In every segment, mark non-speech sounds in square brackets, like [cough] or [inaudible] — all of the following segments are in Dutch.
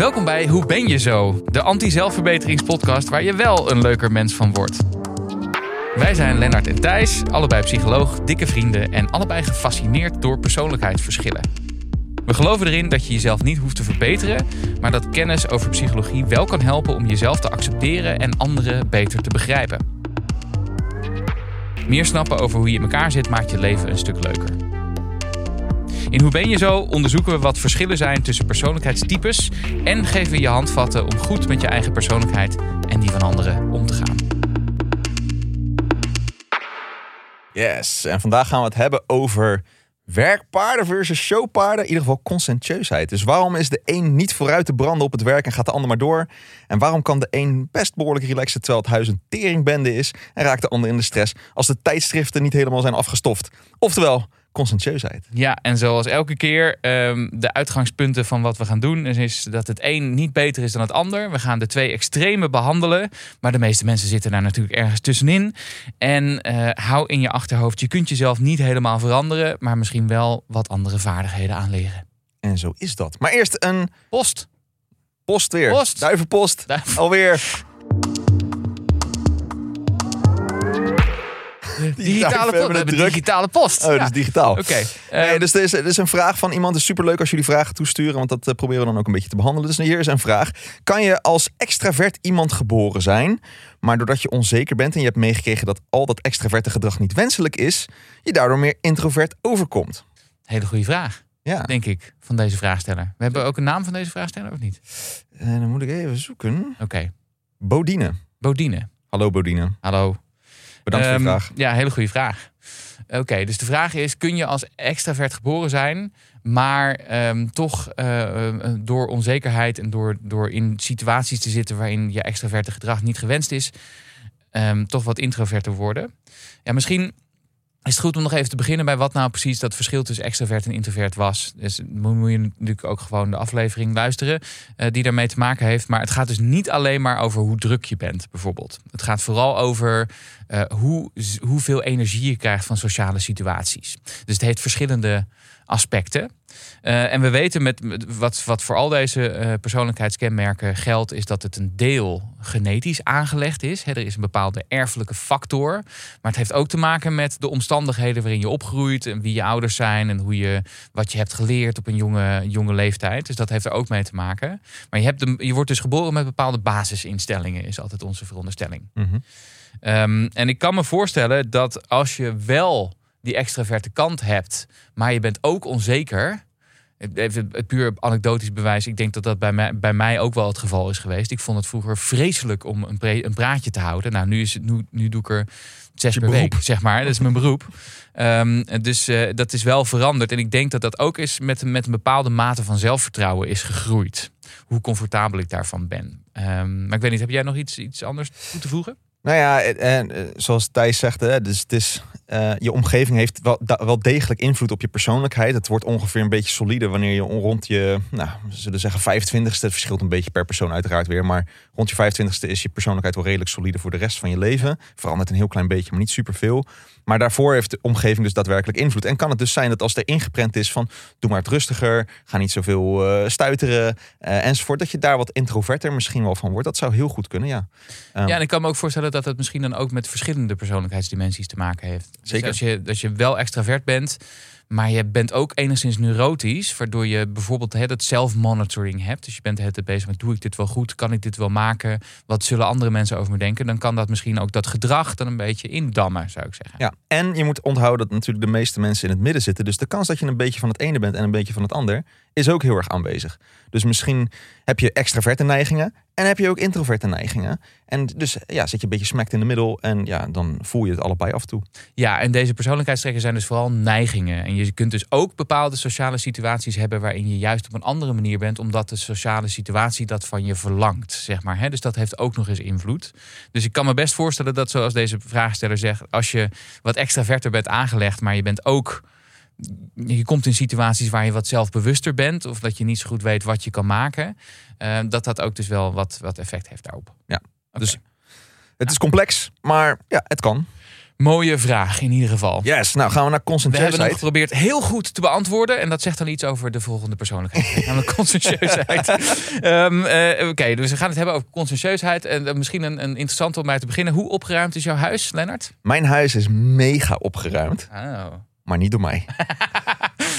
Welkom bij Hoe ben je zo? De anti-zelfverbeteringspodcast waar je wel een leuker mens van wordt. Wij zijn Lennart en Thijs, allebei psycholoog, dikke vrienden en allebei gefascineerd door persoonlijkheidsverschillen. We geloven erin dat je jezelf niet hoeft te verbeteren, maar dat kennis over psychologie wel kan helpen om jezelf te accepteren en anderen beter te begrijpen. Meer snappen over hoe je in elkaar zit maakt je leven een stuk leuker. In Hoe ben je zo onderzoeken we wat verschillen zijn tussen persoonlijkheidstypes en geven we je handvatten om goed met je eigen persoonlijkheid en die van anderen om te gaan. Yes, en vandaag gaan we het hebben over werkpaarden versus showpaarden. In ieder geval conscientieusheid. Dus waarom is de een niet vooruit te branden op het werk en gaat de ander maar door? En waarom kan de een best behoorlijk relaxen terwijl het huis een teringbende is en raakt de ander in de stress als de tijdschriften niet helemaal zijn afgestoft? Oftewel, conscientieusheid. Ja, en zoals elke keer, ehm, de uitgangspunten van wat we gaan doen is dat het een niet beter is dan het ander. We gaan de twee extreme behandelen, maar de meeste mensen zitten daar natuurlijk ergens tussenin. En eh, hou in je achterhoofd, je kunt jezelf niet helemaal veranderen, maar misschien wel wat andere vaardigheden aanleren. En zo is dat. Maar eerst een Post. post weer. Post. Duivenpost. Duif- Alweer. [laughs] Digitale, druk. digitale post. Oh, Ja. is digitaal. Oké. Nee, ehm, dus er is, er is een vraag van iemand. Het is superleuk als jullie vragen toesturen, want dat eh, proberen we dan ook een beetje te behandelen. Dus hier is een vraag. Kan je als extravert iemand geboren zijn, maar doordat je onzeker bent en je hebt meegekregen dat al dat extraverte gedrag niet wenselijk is, je daardoor meer introvert overkomt? Hele goede vraag, Ja, denk ik, van deze vraagsteller. We hebben ook een naam van deze vraagsteller, of niet? en dan moet ik even zoeken. Oké. Bodine. Bodine. Hallo Bodine. Hallo. Bedankt voor de Ehm, vraag. Ja, hele goede vraag. Oké, dus de vraag is: kun je als extravert geboren zijn, maar ehm, toch eh, eh, door onzekerheid en door, door in situaties te zitten waarin je extraverte gedrag niet gewenst is, ehm, toch wat introverter worden? Ja, misschien is het goed om nog even te beginnen bij wat nou precies dat verschil tussen extravert en introvert was. Dus moet je natuurlijk ook gewoon de aflevering luisteren eh, die daarmee te maken heeft. Maar het gaat dus niet alleen maar over hoe druk je bent, bijvoorbeeld. Het gaat vooral over eh, hoe, hoeveel energie je krijgt van sociale situaties. Dus het heeft verschillende aspecten. Eh, en we weten met, met wat, wat voor al deze eh, persoonlijkheidskenmerken geldt, is dat het een deel genetisch aangelegd is. Er is een bepaalde erfelijke factor. Maar het heeft ook te maken met de omstandigheden waarin je opgroeit en wie je ouders zijn en hoe je, wat je hebt geleerd op een jonge, jonge leeftijd. Dus dat heeft er ook mee te maken. Maar je, hebt de, je wordt dus geboren met bepaalde basisinstellingen, is altijd onze veronderstelling. Mhm. Ehm, en ik kan me voorstellen dat als je wel die extraverte kant hebt, maar je bent ook onzeker. Even het puur anekdotisch bewijs. Ik denk dat dat bij mij, bij mij ook wel het geval is geweest. Ik vond het vroeger vreselijk om een, pre- een praatje te houden. Nou, nu, is het, nu, nu doe ik er zes per week, zeg maar. Dat is mijn beroep. Ehm, dus eh, dat is wel veranderd. En ik denk dat dat ook is met, met een bepaalde mate van zelfvertrouwen is gegroeid. Hoe comfortabel ik daarvan ben. Ehm, maar ik weet niet, heb jij nog iets, iets anders toe te voegen? Nou ja, en, en, eh, zoals Thijs zegt, hè, dus het is, eh, je omgeving heeft wel, da- wel degelijk invloed op je persoonlijkheid. Het wordt ongeveer een beetje solide wanneer je on- rond je, nou, we zullen zeggen 25ste, het verschilt een beetje per persoon uiteraard weer, maar rond je 25ste is je persoonlijkheid wel redelijk solide voor de rest van je leven. Verandert een heel klein beetje, maar niet superveel. Maar daarvoor heeft de omgeving dus daadwerkelijk invloed. En kan het dus zijn dat als er ingeprent is van doe maar het rustiger, ga niet zoveel eh, stuiteren eh, enzovoort, dat je daar wat introverter misschien wel van wordt. Dat zou heel goed kunnen, ja. Ehm, Ja, en ik kan me ook voorstellen dat het misschien dan ook met verschillende persoonlijkheidsdimensies te maken heeft. Zeker. Dus als je, je wel extravert bent, maar je bent ook enigszins neurotisch, waardoor je bijvoorbeeld hè, dat self-monitoring hebt. Dus je bent het bezig met doe ik dit wel goed, kan ik dit wel maken, wat zullen andere mensen over me denken. Dan kan dat misschien ook dat gedrag dan een beetje indammen, zou ik zeggen. Ja, en je moet onthouden dat natuurlijk de meeste mensen in het midden zitten. Dus de kans dat je een beetje van het ene bent en een beetje van het ander is ook heel erg aanwezig. Dus misschien heb je extraverte neigingen en heb je ook introverte neigingen. En dus ja, zit je een beetje smekt in de middel en ja, dan voel je het allebei af en toe. Ja, en deze persoonlijkheidstrekken zijn dus vooral neigingen. En je kunt dus ook bepaalde sociale situaties hebben waarin je juist op een andere manier bent, omdat de sociale situatie dat van je verlangt, zeg maar. Dus dat heeft ook nog eens invloed. Dus ik kan me best voorstellen dat, zoals deze vraagsteller zegt, als je wat extraverter bent aangelegd, maar je bent ook. Je komt in situaties waar je wat zelfbewuster bent, of dat je niet zo goed weet wat je kan maken, eh, dat dat ook dus wel wat, wat effect heeft daarop. Ja, dus Het is complex, maar ja, het kan. Mooie vraag in ieder geval. Yes, nou gaan we naar We hebben hem conscientieusheid. geprobeerd heel goed te beantwoorden. En dat zegt dan iets over de volgende persoonlijkheid. [laughs] Namelijk conscientieusheid. Ehm, eh, Oké, dus we gaan het hebben over conscientieusheid. En eh, misschien een, een interessante om mij te beginnen. Hoe opgeruimd is jouw huis, Lennart? Mijn huis is mega opgeruimd, Oh. Maar niet door mij. [laughs]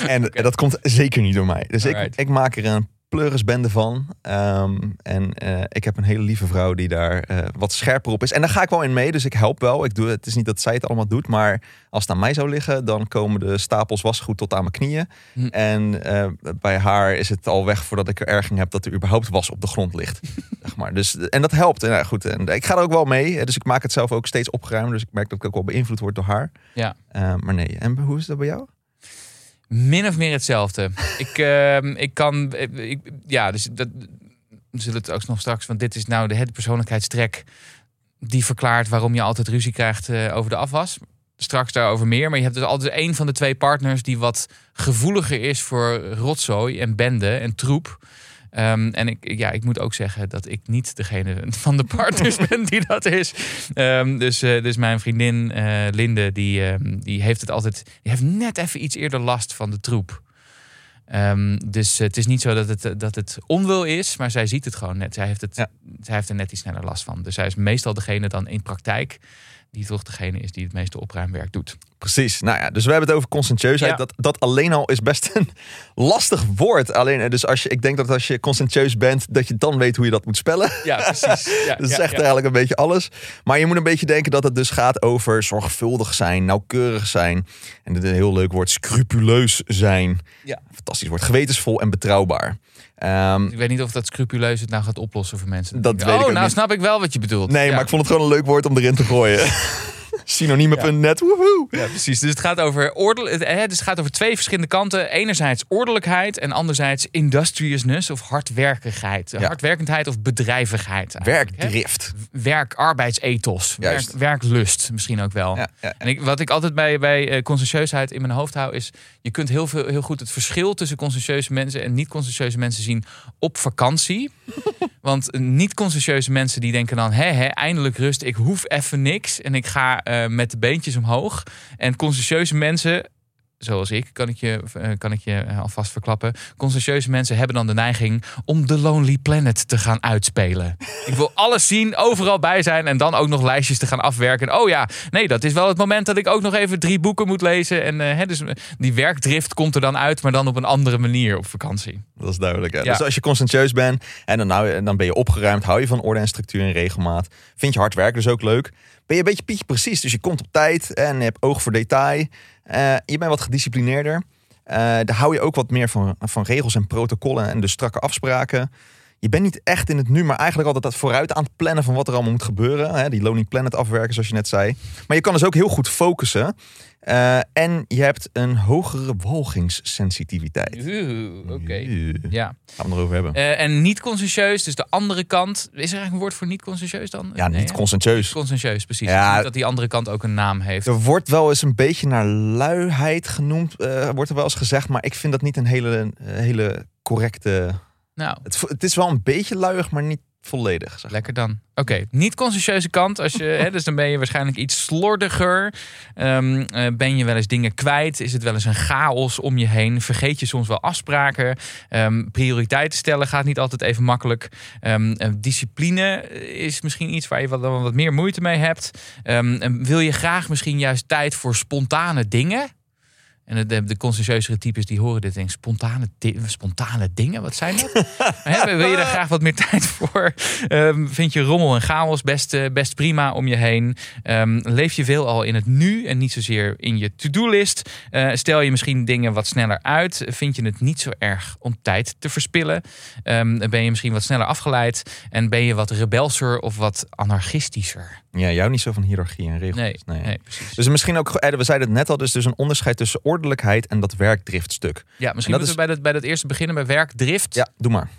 En dat komt zeker niet door mij. Dus ik, ik maak er een pleurisbende van. Ehm, en eh, ik heb een hele lieve vrouw die daar eh, wat scherper op is. En daar ga ik wel in mee, dus ik help wel. Ik doe, het is niet dat zij het allemaal doet, maar als het aan mij zou liggen, dan komen de stapels wasgoed tot aan mijn knieën. Hm. En eh, bij haar is het al weg voordat ik er erging heb dat er überhaupt was op de grond ligt. [laughs] zeg maar. dus, en dat helpt. En, nou, goed, en ik ga er ook wel mee. Dus ik maak het zelf ook steeds opgeruimd. Dus ik merk dat ik ook wel beïnvloed word door haar. Ja. Eh, maar nee. En hoe is dat bij jou? Min of meer hetzelfde. ik, ehm, ik kan, eh, ja, dus dat zullen het ook nog straks, want dit is nou de persoonlijkheidstrek die verklaart waarom je altijd ruzie krijgt eh, over de afwas. Straks daarover meer, maar je hebt dus altijd een van de twee partners die wat gevoeliger is voor rotzooi en bende en troep. Ehm, en ik, ja, ik moet ook zeggen dat ik niet degene [laughs] van de partners [laughs] ben die dat is. Ehm, dus, eh, dus mijn vriendin eh, Linde, die, ehm, die heeft het altijd. Die heeft net even iets eerder last van de troep. Dus het is niet zo dat het, dat het onwil is, maar zij ziet het gewoon net. Zij heeft, het, Ja. zij heeft er net iets sneller last van. Dus zij is meestal degene dan in praktijk die toch degene is die het meeste opruimwerk doet. Precies. Nou ja, dus we hebben het over conscientieusheid. Ja. Dat, dat alleen al is best een [laughs] lastig woord. Alleen, eh, dus als je, ik denk dat als je conscientieus bent, dat je dan weet hoe je dat moet spellen. [laughs] Ja, precies. [laughs] Ja, Dat ja, zegt ja. eigenlijk een beetje alles. Maar je moet een beetje denken dat het dus gaat over zorgvuldig zijn, nauwkeurig zijn. En dit is een heel leuk woord, scrupuleus zijn. Ja. Fantastisch woord. Gewetensvol en betrouwbaar. Ehm, Ik weet niet of dat scrupuleus het nou gaat oplossen voor mensen. Dat denken, weet ik oh, nou niet. snap ik wel wat je bedoelt. nee, Ja. maar ik vond het gewoon een leuk woord om erin te gooien. [laughs] Synoniemen.net, woehoe. Ja, precies. Dus het gaat over ordel, het, hè, dus het gaat over twee verschillende kanten. Enerzijds ordelijkheid en anderzijds industriousness of hardwerkigheid. Ja. Hardwerkendheid of bedrijvigheid. eigenlijk, hè? Werkdrift. Werk, arbeidsethos. Werk, werklust misschien ook wel. Ja. En ik, wat ik altijd bij, bij eh, conscientieusheid in mijn hoofd hou is... je kunt heel, veel, heel goed het verschil tussen conscientieuze mensen... en niet-conscientieuze mensen zien op vakantie. [laughs] Want niet-conscientieuze mensen die denken dan... Hé, hé, eindelijk rust, ik hoef even niks... en ik ga eh, met de beentjes omhoog. En conscientieuze mensen... Zoals ik, kan ik, je, eh, kan ik je eh, alvast verklappen. Conscientieuze mensen hebben dan de neiging om The Lonely Planet te gaan uitspelen. Ik wil alles zien, overal bij zijn en dan ook nog lijstjes te gaan afwerken. Oh ja, nee, dat is wel het moment dat ik ook nog even drie boeken moet lezen. En hè, dus die werkdrift komt er dan uit, maar dan op een andere manier op vakantie. Dat is duidelijk. Ja. Dus als je conscientieus bent en dan, nou, dan ben je opgeruimd, hou je van orde en structuur en regelmaat. Vind je hard werken dus ook leuk. Ben je een beetje pietje precies, dus je komt op tijd en je hebt oog voor detail. Eh, je bent wat gedisciplineerder. Eh, daar hou je ook wat meer van, van regels en protocollen en dus strakke afspraken. Je bent niet echt in het nu, maar eigenlijk altijd dat vooruit aan het plannen van wat er allemaal moet gebeuren. Hè? Die Lonely Planet afwerken, zoals je net zei. Maar je kan dus ook heel goed focussen. Eh, en je hebt een hogere walgingssensitiviteit. Oké. Ja. Gaan we erover hebben. Eh, en niet conscientieus, dus de andere kant. Is er eigenlijk een woord voor niet conscientieus dan? Ja, Nee, niet hè? conscientieus. Conscientieus, precies. Ja. Dus dat die andere kant ook een naam heeft. Er wordt wel eens een beetje naar luiheid genoemd, eh, wordt er wel eens gezegd, maar ik vind dat niet een hele, hele correcte. Nou, Het, het is wel een beetje luiig, maar niet volledig. Zeg. Lekker dan. Oké, niet conscientieuze kant. Als je, hè, dus dan ben je waarschijnlijk iets slordiger. Ehm, eh, ben je wel eens dingen kwijt? Is het wel eens een chaos om je heen? Vergeet je soms wel afspraken? Ehm, prioriteiten stellen gaat niet altijd even makkelijk. Ehm, eh, discipline is misschien iets waar je wat, wat meer moeite mee hebt. Wil je graag misschien juist tijd voor spontane dingen? En de, de, types die horen dit denk spontane, spontane dingen, wat zijn dat? [laughs] Wil je daar graag wat meer tijd voor? Ehm, vind je rommel en chaos best, eh, best prima om je heen? Ehm, leef je veel al in het nu en niet zozeer in je to-do-list? Eh, stel je misschien dingen wat sneller uit? Vind je het niet zo erg om tijd te verspillen? Ehm, ben je misschien wat sneller afgeleid? En ben je wat rebelser of wat anarchistischer? Ja, jou niet zo van hiërarchie en regels. Nee, nee, precies. Dus misschien ook, eh, we zeiden het net al, dus, dus een onderscheid tussen ordelijkheid en dat werkdriftstuk. Ja, misschien En dat moeten we bij dat, bij dat eerste beginnen bij werkdrift. Ja, doe maar.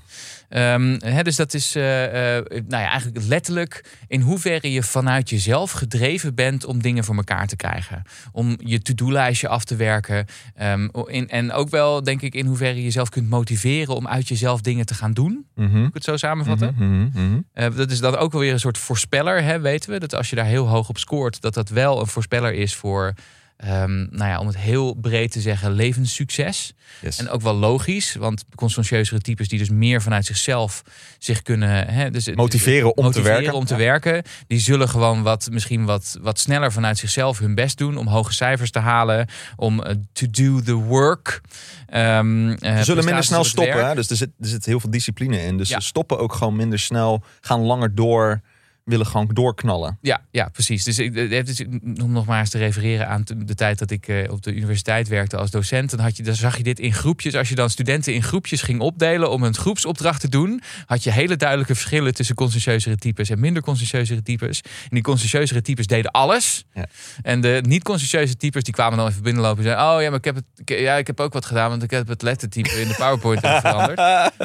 Ehm, dus dat is eh, eh, nou ja, eigenlijk letterlijk in hoeverre je vanuit jezelf gedreven bent om dingen voor elkaar te krijgen. Om je to-do-lijstje af te werken. Ehm, in, en ook wel, denk ik, in hoeverre je jezelf kunt motiveren om uit jezelf dingen te gaan doen. Mhm. Moet ik het zo samenvatten? Mhm, mhm. Eh, dat is dan ook wel weer een soort voorspeller, hè, weten we. Dat als je daar heel hoog op scoort, dat dat wel een voorspeller is voor, ehm, nou ja, om het heel breed te zeggen, levenssucces. Yes. En ook wel logisch, want conscientieuzere types die dus meer vanuit zichzelf zich kunnen hè, dus, Motiveren om te werken. om te werken. Die zullen gewoon wat, misschien wat, wat sneller vanuit zichzelf hun best doen om hoge cijfers te halen, om eh, to do the work. Ehm, eh, Ze zullen minder snel stoppen. Hè? Dus er zit, er zit heel veel discipline in. Dus Ja. ze stoppen ook gewoon minder snel. Gaan langer door. Willen gewoon doorknallen. Ja, ja, precies. Dus ik, dus, om nog maar eens te refereren aan de tijd dat ik eh, op de universiteit werkte als docent, dan, had je, dan zag je dit in groepjes. Als je dan studenten in groepjes ging opdelen om een groepsopdracht te doen, had je hele duidelijke verschillen tussen conscientieuzere types en minder conscientieuzere types. En die conscientieuzere types deden alles. Ja. En de niet-conscientieuze types die kwamen dan even binnenlopen en zeiden: Oh ja, maar ik heb, het, ik- ja, ik heb ook wat gedaan, want ik heb het lettertype in de PowerPoint [laughs] veranderd.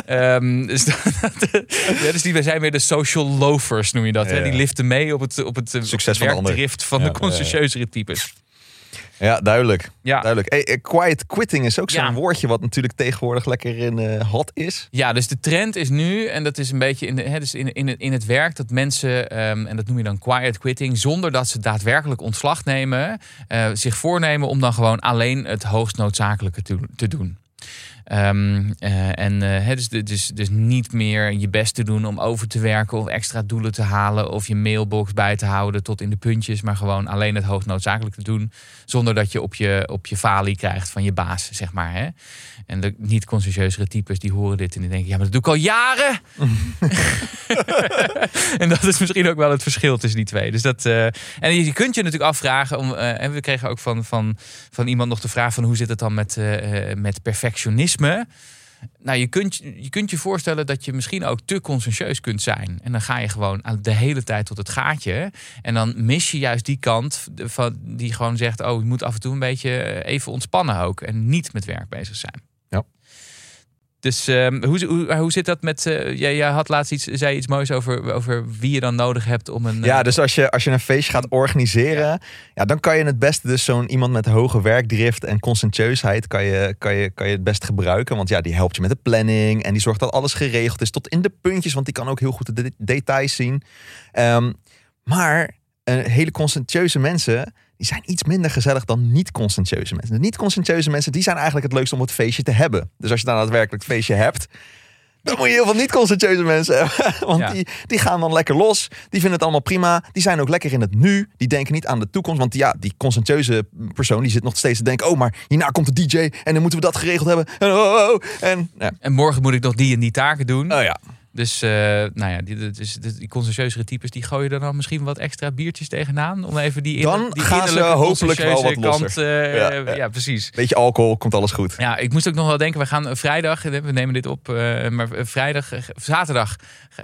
Ehm, dus, [laughs] dat- ja, dus die zijn weer de social loafers, noem je dat. Hè? Die liften mee op het, op het eh, Succes van de ander. werkdrift van Ja, de conscientieuzere types. Ja, duidelijk. Ja. duidelijk. Hey, eh, quiet quitting is ook zo'n Ja. woordje wat natuurlijk tegenwoordig lekker in eh hot is. ja, dus de trend is nu, en dat is een beetje in, de, hè, dus in, in, het, in het werk, dat mensen, ehm, en dat noem je dan quiet quitting, zonder dat ze daadwerkelijk ontslag nemen, zich voornemen om dan gewoon alleen het hoogst noodzakelijke te, te doen. Ehm, eh, en eh, hè, dus, dus, dus niet meer je best te doen om over te werken of extra doelen te halen of je mailbox bij te houden tot in de puntjes, maar gewoon alleen het hoogst noodzakelijke te doen, zonder dat je op je, op je falie krijgt van je baas, zeg maar. Hè? En de niet-conscientieuzere types die horen dit en die denken, ja, maar dat doe ik al jaren. [laughs] en dat is misschien ook wel het verschil tussen die twee. Dus dat, eh, en je kunt je natuurlijk afvragen, om, eh, en we kregen ook van, van, van iemand nog de vraag van hoe zit het dan met, eh, eh, met perfectionisme? Nou, je kunt, je kunt je voorstellen dat je misschien ook te conscientieus kunt zijn. En dan ga je gewoon de hele tijd tot het gaatje. En dan mis je juist die kant van, die gewoon zegt: Oh, je moet af en toe een beetje eh, even ontspannen ook. En niet met werk bezig zijn. Dus ehm, hoe, hoe, hoe zit dat met. eh jij, jij had laatst iets, zei iets moois over, over wie je dan nodig hebt om een. Ja, eh, dus als je, als je een feestje gaat organiseren, ja. dan kan je het beste dus zo'n iemand met hoge werkdrift en conscientieusheid kan je, kan, je, kan je het best gebruiken. Want ja, die helpt je met de planning en die zorgt dat alles geregeld is tot in de puntjes, want die kan ook heel goed de de- details zien. Ehm, maar eh, hele conscientieuze mensen, die zijn iets minder gezellig dan niet-conscientieuze mensen. De niet-conscientieuze mensen, die zijn eigenlijk het leukst om het feestje te hebben. Dus als je dan daadwerkelijk het feestje hebt, dan moet je heel veel niet-conscientieuze mensen hebben. [laughs] Want Ja. die, die gaan dan lekker los. Die vinden het allemaal prima. Die zijn ook lekker in het nu. Die denken niet aan de toekomst. Want ja, die conscientieuze persoon die zit nog steeds te denken... oh, maar hierna komt de DJ en dan moeten we dat geregeld hebben. En, oh, oh, oh. en ja. En morgen moet ik nog die en die taken doen. Oh ja. Dus, eh, nou ja, die, dus, die, die types die gooien er dan misschien wat extra biertjes tegenaan. Om even die, Dan inner- die gaan ze hopelijk wel wat kant. eh, Ja, ja, ja. precies. Beetje alcohol, komt alles goed. Ja, ik moest ook nog wel denken, we gaan eh, vrijdag, we nemen dit op, maar vrijdag, zaterdag,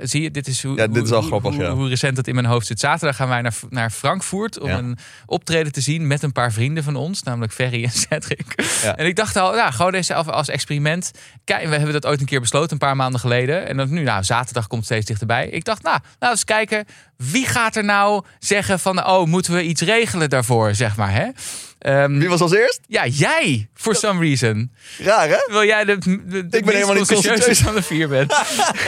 zie je, dit is hoe, Ja, dit is hoe, grappig, hoe, recent het in mijn hoofd zit. Zaterdag gaan wij naar, naar Frankfurt om een optreden te zien met een paar vrienden van ons, namelijk Ferry en Cedric. En ik dacht al, ja, gewoon deze als, als experiment. Kijk, we hebben dat ooit een keer besloten, een paar maanden geleden. En dan nu, nou, zaterdag komt steeds dichterbij. Ik dacht, nou, we eens kijken. Wie gaat er nou zeggen van, oh, moeten we iets regelen daarvoor, zeg maar, hè? Ehm, Wie was als eerst? ja, jij, for some reason. Raar, hè? Terwijl jij de, de, de Ik ben helemaal niet conscientieus. van de vier bent.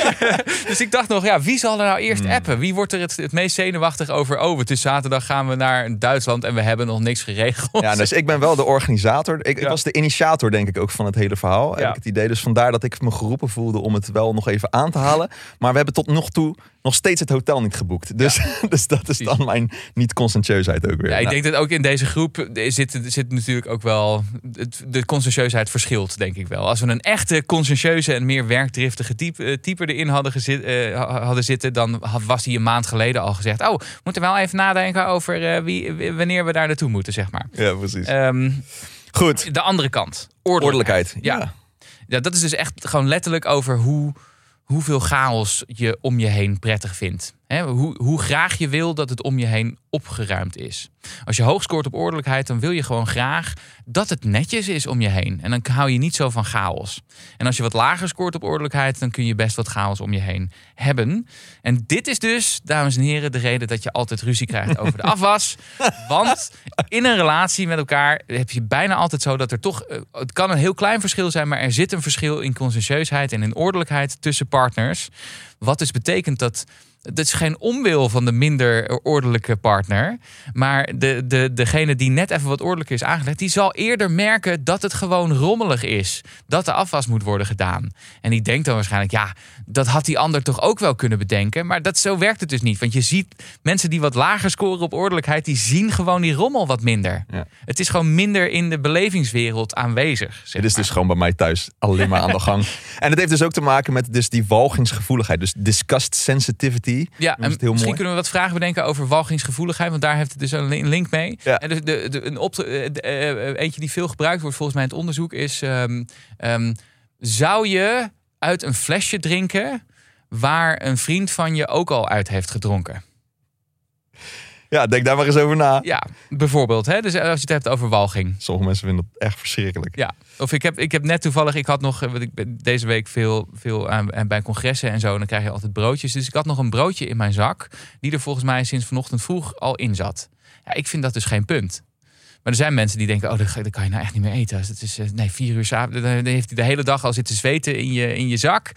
[laughs] dus ik dacht nog, ja, wie zal er nou eerst Hmm. appen? Wie wordt er het, het meest zenuwachtig over? Oh, het is zaterdag gaan we naar Duitsland en we hebben nog niks geregeld. Ja, dus ik ben wel de organisator. Ik, was de initiator, denk ik, ook van het hele verhaal. Heb Ja. ik het idee. Dus vandaar dat ik me geroepen voelde om het wel nog even aan te halen. Maar we hebben tot nog toe nog steeds het hotel niet geboekt. Dus, [laughs] dus dat is dan mijn niet-conscientieusheid ook weer. Ja, ik Nou, denk dat ook in deze groep eh, zit, zit natuurlijk ook wel. het- De conscientieusheid verschilt, denk ik wel. Als we een echte conscientieuze en meer werkdriftige type, eh, type erin hadden, gezit, ha- hadden zitten, dan was hij een maand geleden al gezegd: Oh, we moeten wel even nadenken over wie, wie- wanneer we daar naartoe moeten, zeg maar. ja, precies. Ehm, Goed. de andere kant, ordelijkheid. Ordelijkheid. Ja. Ja, dat is dus echt gewoon letterlijk over hoe, hoeveel chaos je om je heen prettig vindt. Hoe, hoe graag je wil dat het om je heen opgeruimd is. Als je hoog scoort op ordelijkheid, dan wil je gewoon graag dat het netjes is om je heen. En dan hou je niet zo van chaos. En als je wat lager scoort op ordelijkheid, dan kun je best wat chaos om je heen hebben. En dit is dus, dames en heren, de reden dat je altijd ruzie krijgt over de [laughs] afwas. Want in een relatie met elkaar heb je bijna altijd zo dat er toch, eh, het kan een heel klein verschil zijn, maar er zit een verschil in conscientieusheid en in ordelijkheid tussen partners. Wat dus betekent dat het is geen onwil van de minder ordelijke partner. Maar de, de, degene die net even wat ordelijker is aangelegd, die zal eerder merken dat het gewoon rommelig is. Dat de afwas moet worden gedaan. En die denkt dan waarschijnlijk, ja, dat had die ander toch ook wel kunnen bedenken. Maar dat, zo werkt het dus niet. Want je ziet mensen die wat lager scoren op ordelijkheid, die zien gewoon die rommel wat minder. Ja. Het is gewoon minder in de belevingswereld aanwezig. Dit is maar. dus gewoon bij mij thuis alleen maar aan de gang. [laughs] En het heeft dus ook te maken met dus die walgingsgevoeligheid. Dus disgust sensitivity. Ja, en misschien mooi. kunnen we wat vragen bedenken over walgingsgevoeligheid, want daar heeft het dus een li- een link mee. Ja. En de, de, een de- eh, eh, eentje die veel gebruikt wordt volgens mij in het onderzoek is: ehm, ehm, zou je uit een flesje drinken waar een vriend van je ook al uit heeft gedronken? Ja, denk daar maar eens over na. Ja, bijvoorbeeld. Hè? Dus als je het hebt over walging. Sommige mensen vinden dat echt verschrikkelijk. Ja, of ik heb, ik heb net toevallig, ik had nog, eh, want ik ben deze week veel, veel aan, bij congressen en zo, en dan krijg je altijd broodjes. Dus ik had nog een broodje in mijn zak, die er volgens mij sinds vanochtend vroeg al in zat. Ja, ik vind dat dus geen punt. Maar er zijn mensen die denken, oh, dat, dat kan je nou echt niet meer eten. Dus het is, eh, nee, vier uur s'avonds, dan heeft hij de hele dag al zitten zweten in je, in je zak.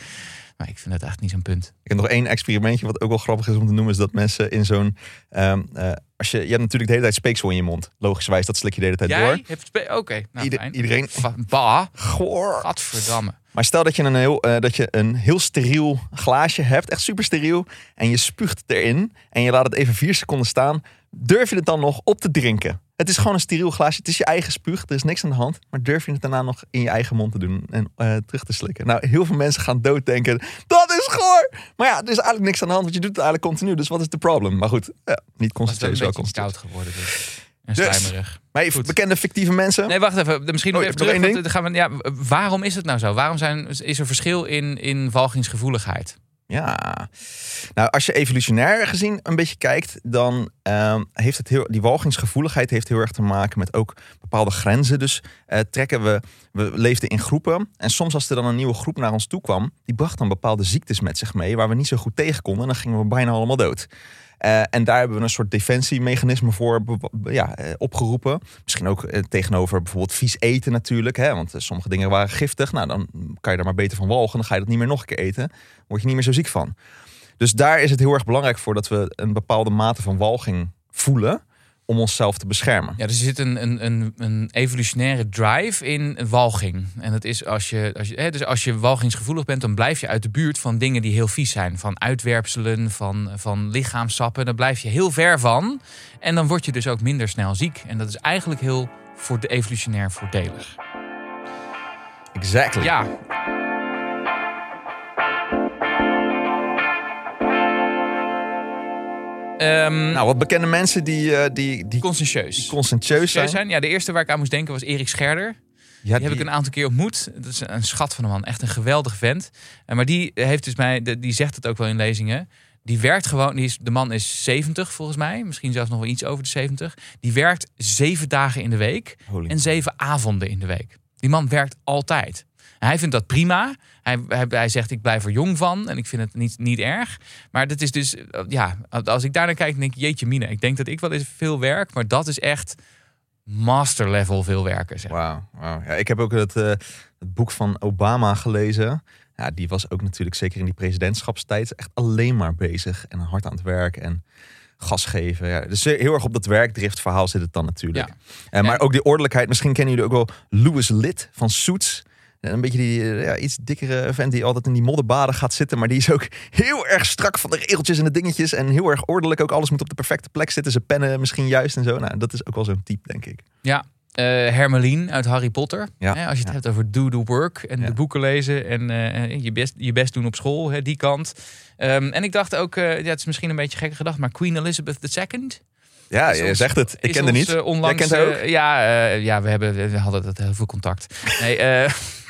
Maar ik vind dat echt niet zo'n punt. Ik heb nog één experimentje wat ook wel grappig is om te noemen. Is dat mensen in zo'n... ehm, eh, als je, je hebt natuurlijk de hele tijd speeksel in je mond. Logischerwijs, dat slik je de hele tijd door. Jij hebt spe- Oké, nou, Ieder- iedereen... Va- Bah, Goor. gadverdamme. Maar stel dat je, een heel, eh, dat je een heel steriel glaasje hebt, echt super steriel, en je spuugt erin en je laat het even vier seconden staan, durf je het dan nog op te drinken? Het is gewoon een steriel glaasje, het is je eigen spuug, er is niks aan de hand, maar durf je het daarna nog in je eigen mond te doen en eh, terug te slikken? Nou, heel veel mensen gaan dooddenken, dat is goor! Maar ja, er is eigenlijk niks aan de hand, want je doet het eigenlijk continu, dus wat is de probleem? Maar goed, ja, niet wel beetje concentreren. koud geworden dus. En Dus. Maar even bekende fictieve mensen. Nee, wacht even. Misschien nog Oh, even nog terug. want dan gaan we, ja, waarom is het nou zo? Waarom zijn, is er verschil in, in walgingsgevoeligheid? Ja, nou als je evolutionair gezien een beetje kijkt, dan ehm, heeft het heel, die walgingsgevoeligheid heeft heel erg te maken met ook bepaalde grenzen. Dus eh, trekken we, we leefden in groepen en soms als er dan een nieuwe groep naar ons toe kwam, die bracht dan bepaalde ziektes met zich mee waar we niet zo goed tegen konden en dan gingen we bijna allemaal dood. Eh, en daar hebben we een soort defensiemechanisme voor ja, eh, opgeroepen. Misschien ook eh, tegenover bijvoorbeeld vies eten natuurlijk. Hè? Want sommige dingen waren giftig. Nou, dan kan je daar maar beter van walgen. Dan ga je dat niet meer nog een keer eten. Word je niet meer zo ziek van. Dus daar is het heel erg belangrijk voor dat we een bepaalde mate van walging voelen. Om onszelf te beschermen. Ja, er zit een, een, een, een evolutionaire drive in walging. En dat is als je, als je, hè, dus als je walgingsgevoelig bent, dan blijf je uit de buurt van dingen die heel vies zijn. Van uitwerpselen, van, van lichaamsappen. Daar blijf je heel ver van. En dan word je dus ook minder snel ziek. En dat is eigenlijk heel voor de evolutionair voordelig. Exactly. Ja, Ehm Nou, wat bekende mensen die, eh, die, die conscientieus. conscientieus zijn. zijn. Ja, de eerste waar ik aan moest denken was Erik Scherder. Ja, Die heb ik een aantal keer ontmoet. Dat is een schat van een man. Echt een geweldig vent. En Maar die heeft dus mij, die zegt het ook wel in lezingen. Die werkt gewoon, die is, de man is 70 volgens mij. Misschien zelfs nog wel iets over de 70. Die werkt zeven dagen in de week. Holy. En zeven avonden in de week. Die man werkt altijd. Hij vindt dat prima. Hij, hij, hij zegt, ik blijf er jong van. En ik vind het niet, niet erg. Maar dat is dus, eh, ja, als ik daar naar kijk, denk ik, jeetje mine. Ik denk dat ik wel eens veel werk. Maar dat is echt master level veel werken. Zeg. Wauw. Ja, ik heb ook het, eh, het boek van Obama gelezen. Ja, die was ook natuurlijk zeker in die presidentschapstijd echt alleen maar bezig en hard aan het werk en gas geven. Ja, dus heel erg op dat werkdriftverhaal zit het dan natuurlijk. Ja. Maar ook die ordelijkheid. Misschien kennen jullie ook wel Louis Litt van Suits. Een beetje die eh, ja, iets dikkere vent die altijd in die modderbaden gaat zitten. Maar die is ook [laughs] heel erg strak van de regeltjes en de dingetjes. En heel erg ordelijk. Ook alles moet op de perfecte plek zitten. Zijn pennen misschien juist en zo. Nou, dat is ook wel zo'n type, denk ik. Ja, eh Hermeline uit Harry Potter. Ja. Hè, als je het Ja. hebt over do the work en Ja. de boeken lezen en eh, je, best, je best doen op school, hè, die kant. Ehm, en ik dacht ook, eh, ja, het is misschien een beetje gek gedacht, maar Queen Elizabeth II. Ja, je ons- zegt het. Ik ken haar niet. onlangs, Jij kent haar ook? ja, ja, we, hebben, we hadden dat heel veel contact. Nee, [laughs]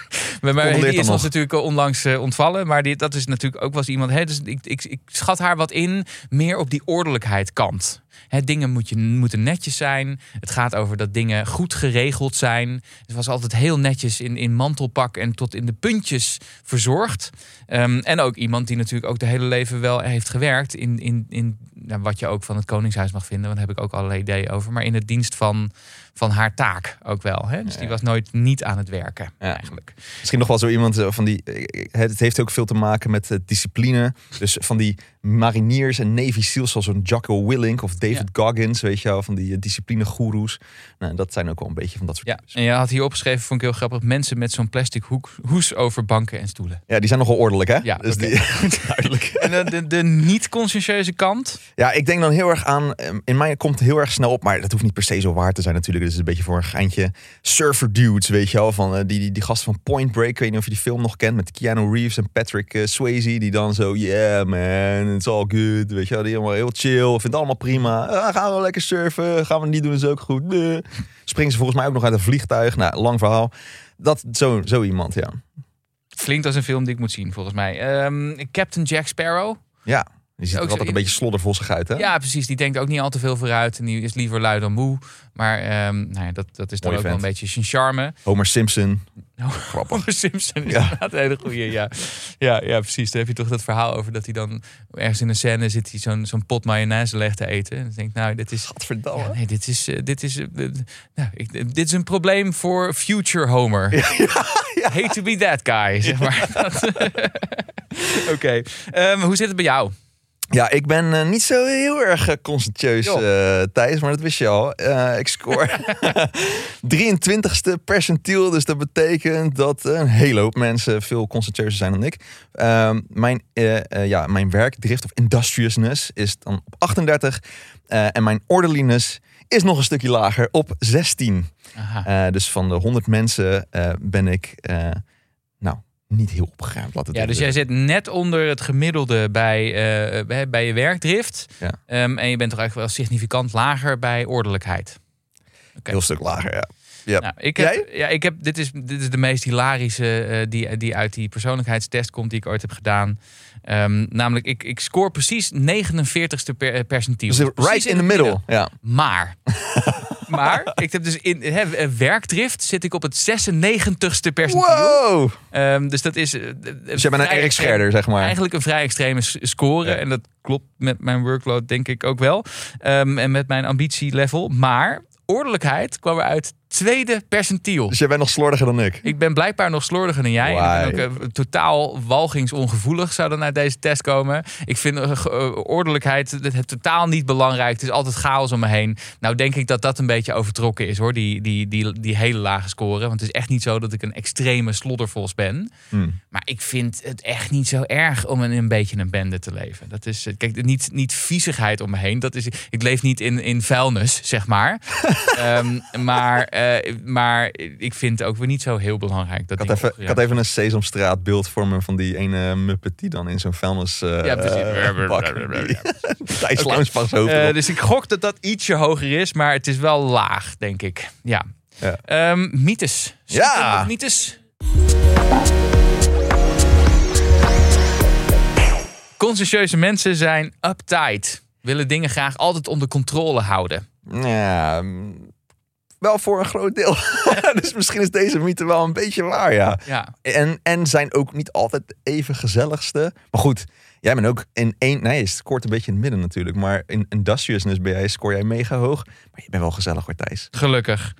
[laughs] Maar, die dan is ons nog. natuurlijk eh, onlangs eh, ontvallen. Maar die, dat is natuurlijk ook wel eens iemand. Hè, dus ik, ik, ik schat haar wat in meer op die ordelijkheid kant. Hè, dingen moet je, moeten netjes zijn. Het gaat over dat dingen goed geregeld zijn. Het was altijd heel netjes in, in mantelpak en tot in de puntjes verzorgd. Ehm, en ook iemand die natuurlijk ook de hele leven wel heeft gewerkt. In, in, in nou, wat je ook van het Koningshuis mag vinden. Want daar heb ik ook allerlei ideeën over. Maar in het dienst van, van haar taak ook wel. Hè? Dus die was nooit niet aan het werken Ja. eigenlijk. Misschien nog wel zo iemand eh, van die. eh, Het heeft ook veel te maken met eh, discipline. Dus van die mariniers en Navy SEALs, zoals zo'n Jocko Willink of David Ja. Goggins, weet je wel, van die discipline-goeroes. Nou, dat zijn ook wel een beetje van dat soort. Ja, en je had hier opgeschreven, vond ik heel grappig. Mensen met zo'n plastic hoek, hoes over banken en stoelen. Ja, die zijn nogal ordelijk, hè? Ja, dus die, [laughs] duidelijk. [laughs] En de, de, de niet-conscientieuze kant. Ja, ik denk dan heel erg aan. eh, In mij komt heel erg snel op, maar dat hoeft niet per se zo waar te zijn natuurlijk. Dit is een beetje voor een geintje. Surfer dudes, weet je wel. Van eh, die, die, die gasten van Point Break. Ik weet niet of je die film nog kent met Keanu Reeves en Patrick eh, Swayze. Die dan zo, yeah man, it's all good. Weet je wel, die allemaal heel chill. Vindt het allemaal prima. Ah, gaan we lekker surfen. Gaan we niet doen, is ook goed. Nee. Springen ze volgens mij ook nog uit een vliegtuig. Nou, lang verhaal. Dat, zo, zo iemand, ja. Klinkt als een film die ik moet zien, volgens mij. Ehm, Captain Jack Sparrow. Ja, die ziet er zo altijd een beetje sloddervossig uit, hè? Ja, precies. Die denkt ook niet al te veel vooruit. En die is liever lui dan moe. Maar ehm, nou ja, dat, dat is dan ook wel een beetje zijn charme. Homer Simpson. [laughs] Homer Simpson [laughs] is Ja. inderdaad een hele goeie. Ja. Ja, ja, precies. Dan heb je toch dat verhaal over dat hij dan ergens in een scène zit... hij zo'n zo'n pot mayonaise legt te eten. En dan denk ik, nou, dit is... Gadverdamme. Ja, nee, dit is, eh, dit, is, eh, nou, ik, dit is een probleem voor future Homer. [laughs] Hate to be that guy, zeg maar. Oké, Ehm, hoe zit het bij jou? Ja, ik ben eh, niet zo heel erg eh, conscientieus, eh Thijs, maar dat wist je al. Ik score [laughs] 23ste percentiel, dus dat betekent dat een hele hoop mensen veel conscientieuzer zijn dan ik. Ehm, mijn, ja, mijn werkdrift of industriousness is dan op 38 eh, en mijn orderliness is nog een stukje lager op 16. Aha. Eh, dus van de 100 mensen ben ik, nou, niet heel opgeruimd. Laat het Ja, dus jij zit net onder het gemiddelde bij, eh, bij, bij je werkdrift. Ja. Ehm, en je bent toch eigenlijk wel significant lager bij ordelijkheid. Oké. Heel stuk lager, ja. Ja. Nou, ik heb, Jij? ja, ik heb, dit, is, dit is de meest hilarische eh, die, die uit die persoonlijkheidstest komt die ik ooit heb gedaan. Ehm, namelijk, ik, ik score precies 49ste per, eh, percentiel. Dus Dus right in the het middle. Ja. Maar, [laughs] maar ik heb dus in hè, eh, werkdrift zit ik op het 96ste percentiel. Wow! Ehm, dus dat is. eh, Dus jij bent een Erik Scherder, zeg maar. Eigenlijk een vrij extreme score. Ja. En dat klopt met mijn workload, denk ik ook wel. Ehm, en met mijn ambitielevel. Maar ordelijkheid kwam eruit tweede percentiel. Dus jij bent nog slordiger dan ik. Ik ben blijkbaar nog slordiger dan jij. Why? Ik ben ook eh, totaal walgingsongevoelig zou dan uit deze test komen. Ik vind eh, ge- eh, ordelijkheid het, het totaal niet belangrijk. Het is altijd chaos om me heen. Nou denk ik dat dat een beetje overtrokken is hoor. Die, die, die, die hele lage score. Want het is echt niet zo dat ik een extreme sloddervos ben. Hmm. Maar ik vind het echt niet zo erg om in een beetje een bende te leven. Dat is, eh, kijk, niet, niet viezigheid om me heen. Dat is, ik leef niet in, in vuilnis, zeg maar. [laughs] Ehm, maar, eh, maar ik vind het ook weer niet zo heel belangrijk. Dat Ik had, even, ik had even een Sesamstraat beeld voor me van die ene muppet die dan in zo'n vuilnis eh Ja, precies. eh. Thijs zijn hoofd Eh, dus ik gok dat dat ietsje hoger is, maar het is wel laag, denk ik. Ja. Ja. Ehm, mythes. Ja. Mythes. Conscientieuze mensen zijn uptight. Willen dingen graag altijd onder controle houden. Ja, wel voor een groot deel. [laughs] [laughs] dus misschien is deze mythe wel een beetje waar, ja. Ja. En, en zijn ook niet altijd even gezelligste. Maar goed, jij bent ook in één... Nee, je scoort een beetje in het midden natuurlijk. Maar in industriousness ben jij, scoor jij mega hoog. Maar je bent wel gezellig hoor, Thijs. Gelukkig.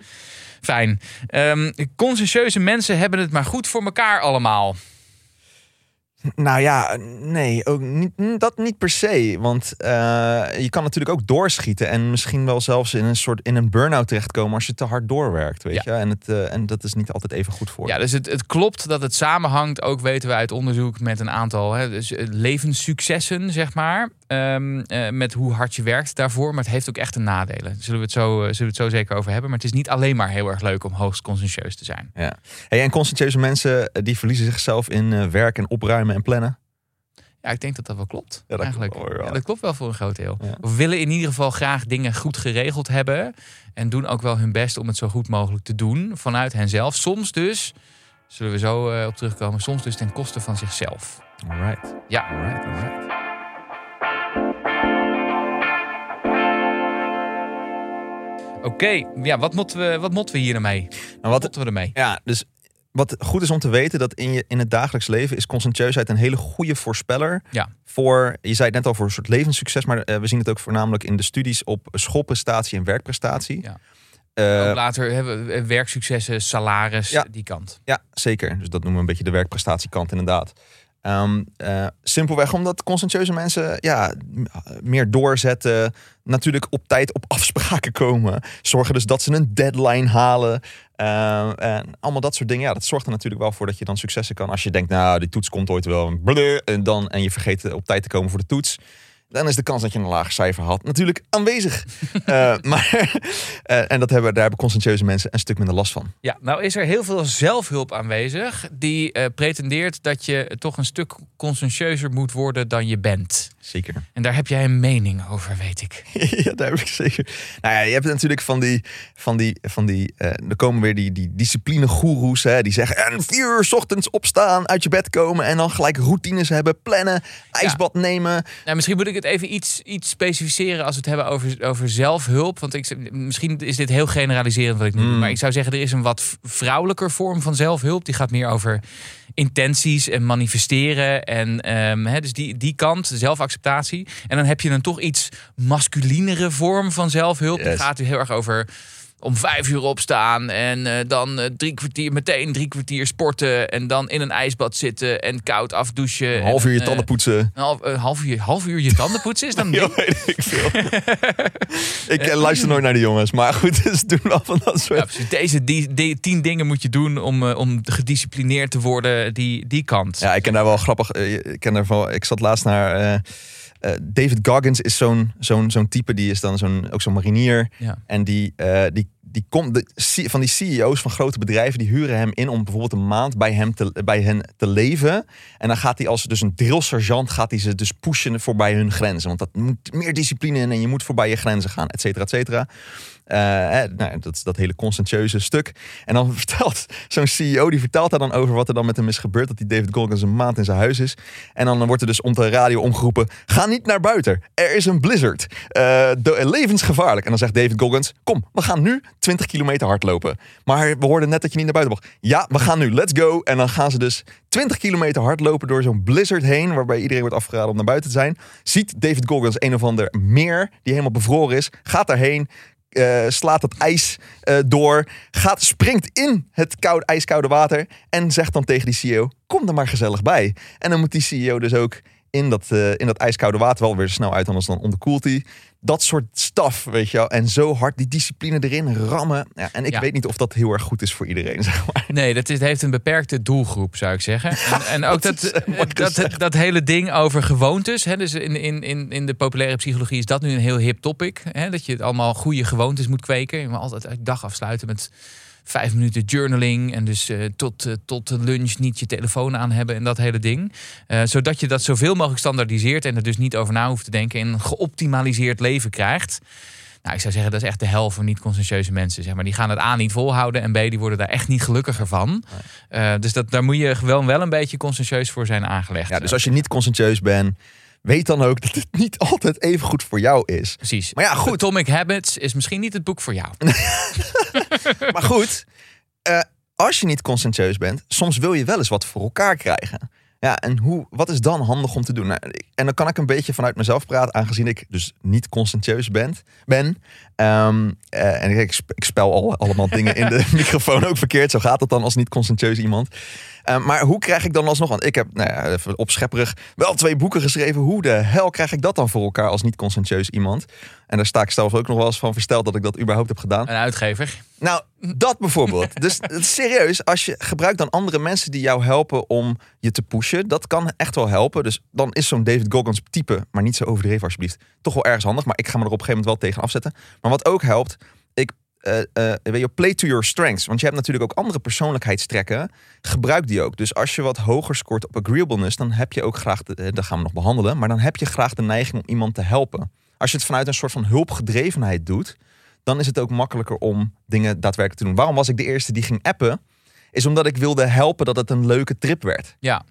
Fijn. Ehm conscientieuze mensen hebben het maar goed voor elkaar allemaal. Nou ja, nee, ook niet, dat niet per se. Want eh, je kan natuurlijk ook doorschieten en misschien wel zelfs in een soort in een burn-out terechtkomen als je te hard doorwerkt, weet Ja. je. En, het, eh, en dat is niet altijd even goed voor. je. Ja, dus het, het klopt dat het samenhangt, ook weten we uit onderzoek, met een aantal hè, dus, eh, levenssuccessen, zeg maar. Ehm, eh, met hoe hard je werkt daarvoor. Maar het heeft ook echt een nadelen. Zullen we, het zo, zullen we het zo zeker over hebben. Maar het is niet alleen maar heel erg leuk om hoogst conscientieus te zijn. Ja. Hey, en conscientieuze mensen die verliezen zichzelf in werk en opruimen en plannen. Ja, ik denk dat dat wel klopt. dat eigenlijk. klopt wel, ja. Ja, dat klopt wel voor een groot deel. Ja. Of willen in ieder geval graag dingen goed geregeld hebben. En doen ook wel hun best om het zo goed mogelijk te doen. Vanuit henzelf. Soms dus Zullen we zo eh, op terugkomen. Soms dus ten koste van zichzelf. Alright. Ja. Alright, alright. Oké, ja, wat moeten we, wat moeten we hier nou mee? Nou, Wat wat, moeten we ermee? ja, dus wat goed is om te weten, dat in, je, in het dagelijks leven is conscientieusheid een hele goede voorspeller. Ja. Voor, je zei het net al, voor een soort levenssucces, maar eh, we zien het ook voornamelijk in de studies op schoolprestatie en werkprestatie. Ja. Eh, Ook later hebben we werksuccessen, salaris, Ja. die kant. Ja, zeker. Dus dat noemen we een beetje de werkprestatiekant inderdaad. Ehm, eh, simpelweg omdat conscientieuze mensen ja, meer doorzetten. Natuurlijk op tijd op afspraken komen. Zorgen dus dat ze een deadline halen. Ehm, en allemaal dat soort dingen. Ja, dat zorgt er natuurlijk wel voor dat je dan successen kan. Als je denkt, nou, die toets komt ooit wel. En, dan, en je vergeet op tijd te komen voor de toets. Dan is de kans dat je een lager cijfer had natuurlijk aanwezig. [laughs] Eh, maar, eh, en dat hebben, daar hebben conscientieuze mensen een stuk minder last van. Ja, nou is er heel veel zelfhulp aanwezig die eh, pretendeert dat je toch een stuk conscientieuzer moet worden dan je bent. Zeker. En daar heb jij een mening over, weet ik. [laughs] ja, daar heb ik zeker. Nou ja, je hebt natuurlijk van die, van die, van die, eh er komen weer die, die discipline-goeroes, hè, die zeggen, en vier uur 's ochtends opstaan, uit je bed komen en dan gelijk routines hebben, plannen, ijsbad nemen. Nou, misschien moet ik het even iets, iets specificeren als we het hebben over, over zelfhulp. Want ik, misschien is dit heel generaliserend wat ik nu doe. Mm. Maar ik zou zeggen, er is een wat vrouwelijker vorm van zelfhulp. Die gaat meer over intenties en manifesteren. En ehm, hè, dus die, die kant, de En dan heb je een toch iets masculinere vorm van zelfhulp. Die Yes. gaat heel erg over om vijf uur opstaan en eh, dan eh, drie kwartier, meteen drie kwartier sporten. En dan in een ijsbad zitten en koud afdouchen. Een half uur je en, eh, tanden poetsen. een half, half, uur, half uur je tanden poetsen is dan [laughs] ik veel. [laughs] ik luister nooit naar de jongens, maar goed, [laughs] dus doen wel van dat soort. Ja, precies. Deze die, die, tien dingen moet je doen om, om gedisciplineerd te worden, die, die kant. Ja, ik ken daar wel grappig. Ik ken daarvan. Ik zat laatst naar. Eh, David Goggins is zo'n zo'n zo'n type. Die is dan zo'n ook zo'n marinier. Ja. En die, eh, die, die komt de, van die CEO's van grote bedrijven. Die huren hem in om bijvoorbeeld een maand bij, hem te, bij hen te leven. En dan gaat hij als dus een drillsergeant. Gaat hij ze dus pushen voorbij hun grenzen. Want dat moet meer discipline in. En je moet voorbij je grenzen gaan, et cetera, et cetera. Eh, nou, dat, dat hele conscientieuze stuk. En dan [laughs] vertelt zo'n CEO, die vertelt daar dan over wat er dan met hem is gebeurd. Dat die David Goggins een maand in zijn huis is. En dan wordt er dus om de radio omgeroepen, ga niet naar buiten. Er is een blizzard. Eh, de- levensgevaarlijk. En dan zegt David Goggins, kom, we gaan nu 20 kilometer hardlopen. Maar we hoorden net dat je niet naar buiten mocht. Ja, we gaan nu, let's go. En dan gaan ze dus 20 kilometer hardlopen door zo'n blizzard heen. Waarbij iedereen wordt afgeraden om naar buiten te zijn. Ziet David Goggins een of ander meer die helemaal bevroren is. Gaat daarheen, eh, slaat het ijs eh, door, gaat, springt in het koude, ijskoude water en zegt dan tegen die CEO, kom er maar gezellig bij. En dan moet die CEO dus ook in dat, eh, in dat ijskoude water wel weer snel uit, anders dan onderkoelt hij. Dat soort staf, weet je wel. En zo hard die discipline erin rammen. Ja, en ik Ja. weet niet of dat heel erg goed is voor iedereen, [laughs] zeg maar. Nee, dat is, heeft een beperkte doelgroep, zou ik zeggen. En, [laughs] en ook Dat dat, dat, hele ding over gewoontes. Hè, dus in, in, in, in de populaire psychologie is dat nu een heel hip topic. Hè, dat je het allemaal goede gewoontes moet kweken. Je moet altijd dag afsluiten met vijf minuten journaling. En dus eh, tot, eh, tot de lunch niet je telefoon aan hebben en dat hele ding. Eh, zodat je dat zoveel mogelijk standaardiseert en er dus niet over na hoeft te denken. En een geoptimaliseerd leven krijgt. Nou, ik zou zeggen, dat is echt de hel voor niet-conscientieuze mensen. Zeg maar. Die gaan het A niet volhouden en B, die worden daar echt niet gelukkiger van. Dus dat, daar moet je gewoon wel een beetje conscientieus voor zijn aangelegd. Ja, dus als je niet conscientieus bent, weet dan ook dat het niet altijd even goed voor jou is. Precies. Maar ja, goed. Atomic Habits is misschien niet het boek voor jou. [laughs] Maar goed, eh, als je niet conscientieus bent, soms wil je wel eens wat voor elkaar krijgen. Ja, en hoe, wat is dan handig om te doen? Nou, en dan kan ik een beetje vanuit mezelf praten, aangezien ik dus niet conscientieus ben. ben. Ehm, eh, en ik, ik spel al, allemaal dingen in de [laughs] microfoon ook verkeerd. Zo gaat het dan als niet conscientieus iemand. Eh, maar hoe krijg ik dan alsnog? Want ik heb, nou ja, even opschepperig, wel twee boeken geschreven. Hoe de hel krijg ik dat dan voor elkaar als niet conscientieus iemand? En daar sta ik zelf ook nog wel eens van versteld dat ik dat überhaupt heb gedaan. Een uitgever. Nou, dat bijvoorbeeld. Dus [laughs] serieus, als je gebruikt dan andere mensen die jou helpen om je te pushen, dat kan echt wel helpen. Dus dan is zo'n David Goggins type, maar niet zo overdreven alsjeblieft, toch wel ergens handig. Maar ik ga me er op een gegeven moment wel tegen afzetten. Maar wat ook helpt, ik je, play to your strengths. Want je hebt natuurlijk ook andere persoonlijkheidstrekken. Gebruik die ook. Dus als je wat hoger scoort op agreeableness, dan heb je ook graag, de, eh, dat gaan we nog behandelen, maar dan heb je graag de neiging om iemand te helpen. Als je het vanuit een soort van hulpgedrevenheid doet, dan is het ook makkelijker om dingen daadwerkelijk te doen. Waarom was ik de eerste die ging appen? is omdat ik wilde helpen dat het een leuke trip werd. Ja.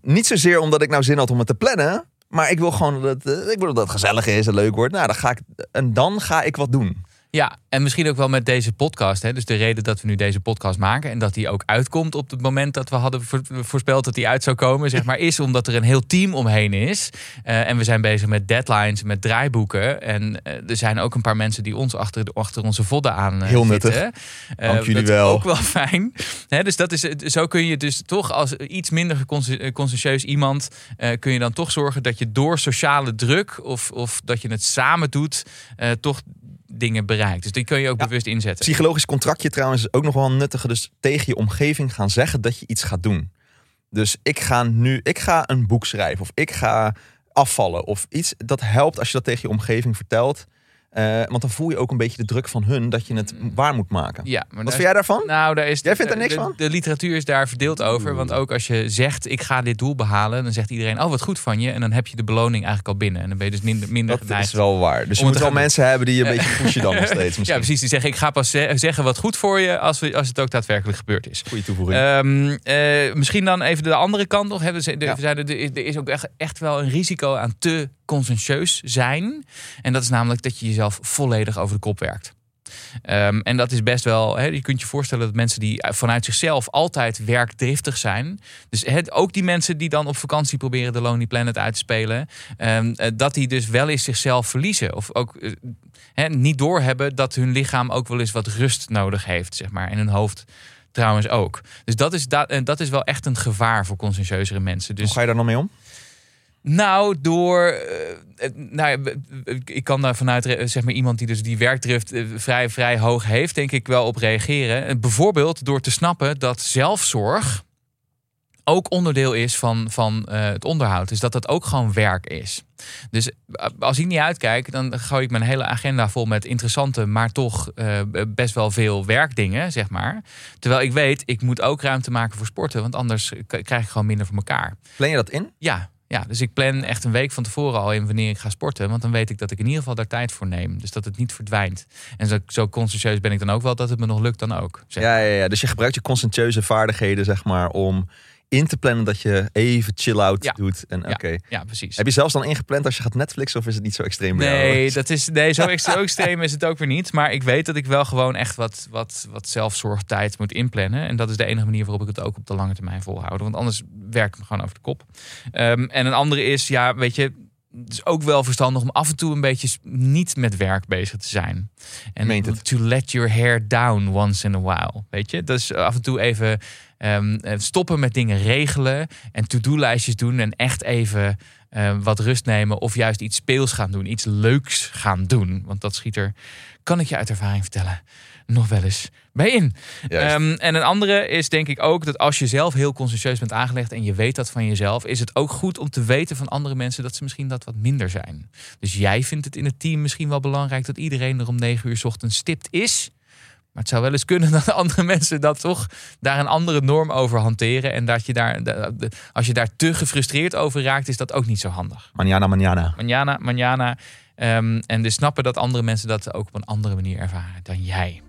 Niet zozeer omdat ik nou zin had om het te plannen, maar ik wil gewoon dat het, ik wil dat het gezellig is en leuk wordt. Nou, dan ga ik, en dan ga ik wat doen. Ja, en misschien ook wel met deze podcast. Hè? Dus de reden dat we nu deze podcast maken en dat die ook uitkomt op het moment dat we hadden voorspeld dat die uit zou komen, zeg maar, [laughs] is omdat er een heel team omheen is. Uh, en we zijn bezig met deadlines, met draaiboeken. En uh, er zijn ook een paar mensen die ons achter, achter onze vodden aan uh, Heel nuttig. zitten. Dank jullie wel. Ook wel [laughs] fijn. Hè, dus dat is, zo kun je dus toch als iets minder conscientieus iemand, kun je dan toch zorgen dat je door sociale druk of, of dat je het samen doet, toch dingen bereikt. Dus die kun je ook bewust inzetten. Psychologisch contractje trouwens is ook nog wel een nuttige. Dus tegen je omgeving gaan zeggen dat je iets gaat doen. Dus ik ga nu, ik ga een boek schrijven of ik ga afvallen of iets. Dat helpt als je dat tegen je omgeving vertelt. Uh, want dan voel je ook een beetje de druk van hun dat je het mm. waar moet maken. Ja, maar Wat vind jij daarvan? Nou, daar is jij vindt er niks de, van? De literatuur is daar verdeeld over. Want ook als je zegt, ik ga dit doel behalen, dan zegt iedereen, oh wat goed van je. En dan heb je de beloning eigenlijk al binnen. En dan ben je dus minder, minder Dat is wel waar. Dus je moet wel mensen hebben die je een beetje pushen dan nog steeds. [laughs] Misschien. Ja, precies. Die zeggen, ik ga pas zeggen wat goed voor je als, we, als het ook daadwerkelijk gebeurd is. Goeie toevoeging. Um, uh, misschien dan even de andere kant nog. Hebben ze, ja. zeiden, er is ook echt, echt wel een risico aan te conscientieus zijn. En dat is namelijk dat je jezelf volledig over de kop werkt. Um, en dat is best wel, je kunt je voorstellen dat mensen die vanuit zichzelf altijd werkdriftig zijn. Dus ook die mensen die dan op vakantie proberen de Lonely Planet uit te spelen. Um, dat die dus wel eens zichzelf verliezen. Of ook he, niet doorhebben dat hun lichaam ook wel eens wat rust nodig heeft, zeg maar. En hun hoofd trouwens ook. Dus dat is, dat, dat is wel echt een gevaar voor conscientieuzere mensen. Dus, Hoe ga je daar nog mee om? Nou, door. Uh, nou, ik kan daar vanuit zeg maar, iemand die dus die werkdrift vrij, vrij hoog heeft, denk ik wel op reageren. Bijvoorbeeld door te snappen dat zelfzorg ook onderdeel is van, van uh, het onderhoud. Dus dat dat ook gewoon werk is. Dus als ik niet uitkijk, dan gooi ik mijn hele agenda vol met interessante, maar toch uh, best wel veel werkdingen, zeg maar. Terwijl ik weet, ik moet ook ruimte maken voor sporten, want anders krijg ik gewoon minder voor elkaar. Plan je dat in? Ja, ja, dus ik plan echt een week van tevoren al in wanneer ik ga sporten. Want dan weet ik dat ik in ieder geval daar tijd voor neem. Dus dat het niet verdwijnt. En zo, zo conscientieus ben ik dan ook wel dat het me nog lukt dan ook. Zeg ja, ja, ja, dus je gebruikt je conscientieuze vaardigheden, zeg maar, om in te plannen dat je even chill-out ja. doet. En, oké. Ja, ja, precies. Heb je zelfs dan ingepland als je gaat Netflix of is het niet zo extreem? Nee, [laughs] dat is, nee zo, extreem, extreem is het ook weer niet. Maar ik weet dat ik wel gewoon echt wat, wat, wat zelfzorgtijd moet inplannen. En dat is de enige manier waarop ik het ook op de lange termijn volhouden. Want anders werk ik me gewoon over de kop. Um, en een andere is, ja, weet je, het is ook wel verstandig om af en toe een beetje niet met werk bezig te zijn. En to let your hair down once in a while. Weet je, dus af en toe even um, stoppen met dingen regelen en to-do-lijstjes doen en echt even um, wat rust nemen of juist iets speels gaan doen, iets leuks gaan doen. Want dat schiet er, kan ik je uit ervaring vertellen, nog wel eens bij in. Um, en een andere is denk ik ook dat als je zelf heel conscientieus bent aangelegd en je weet dat van jezelf, is het ook goed om te weten van andere mensen dat ze misschien dat wat minder zijn. Dus jij vindt het in het team misschien wel belangrijk dat iedereen er om negen uur ochtends stipt is. Maar het zou wel eens kunnen [laughs] dat andere mensen dat toch daar een andere norm over hanteren. En dat je daar, als je daar te gefrustreerd over raakt, is dat ook niet zo handig. Manjana, manjana. Manjana, manjana. Um, en dus snappen dat andere mensen dat ook op een andere manier ervaren dan jij.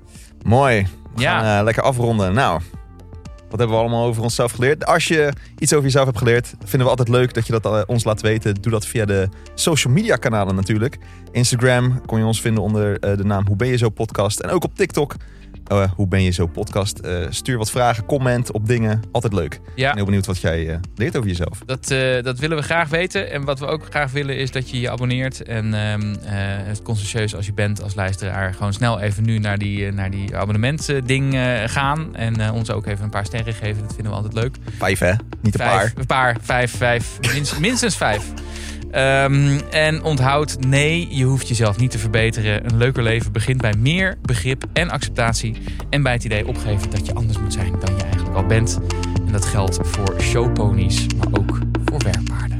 Mooi. We ja. gaan uh, lekker afronden. Nou, wat hebben we allemaal over onszelf geleerd? Als je iets over jezelf hebt geleerd, vinden we altijd leuk dat je dat uh, ons laat weten. Doe dat via de social media kanalen natuurlijk. Instagram kon je ons vinden onder uh, de naam Hoe ben je zo podcast. En ook op TikTok uh, hoe ben je zo podcast. Uh, stuur wat vragen, comment op dingen. Altijd leuk. Ja. Ik heel benieuwd wat jij uh, leert over jezelf. Dat, dat willen we graag weten. En wat we ook graag willen is dat je je abonneert. En ehm, het conscientieus als je bent als luisteraar. Gewoon snel even nu naar die, naar die abonnementding gaan. En ons ook even een paar sterren geven. Dat vinden we altijd leuk. Vijf hè? Niet een vijf, paar. Een paar. Vijf, vijf. minstens vijf. Um, en onthoud, nee, je hoeft jezelf niet te verbeteren. Een leuker leven begint bij meer begrip en acceptatie. En bij het idee opgeven dat je anders moet zijn dan je eigenlijk al bent. En dat geldt voor showponies, maar ook voor werkbaar.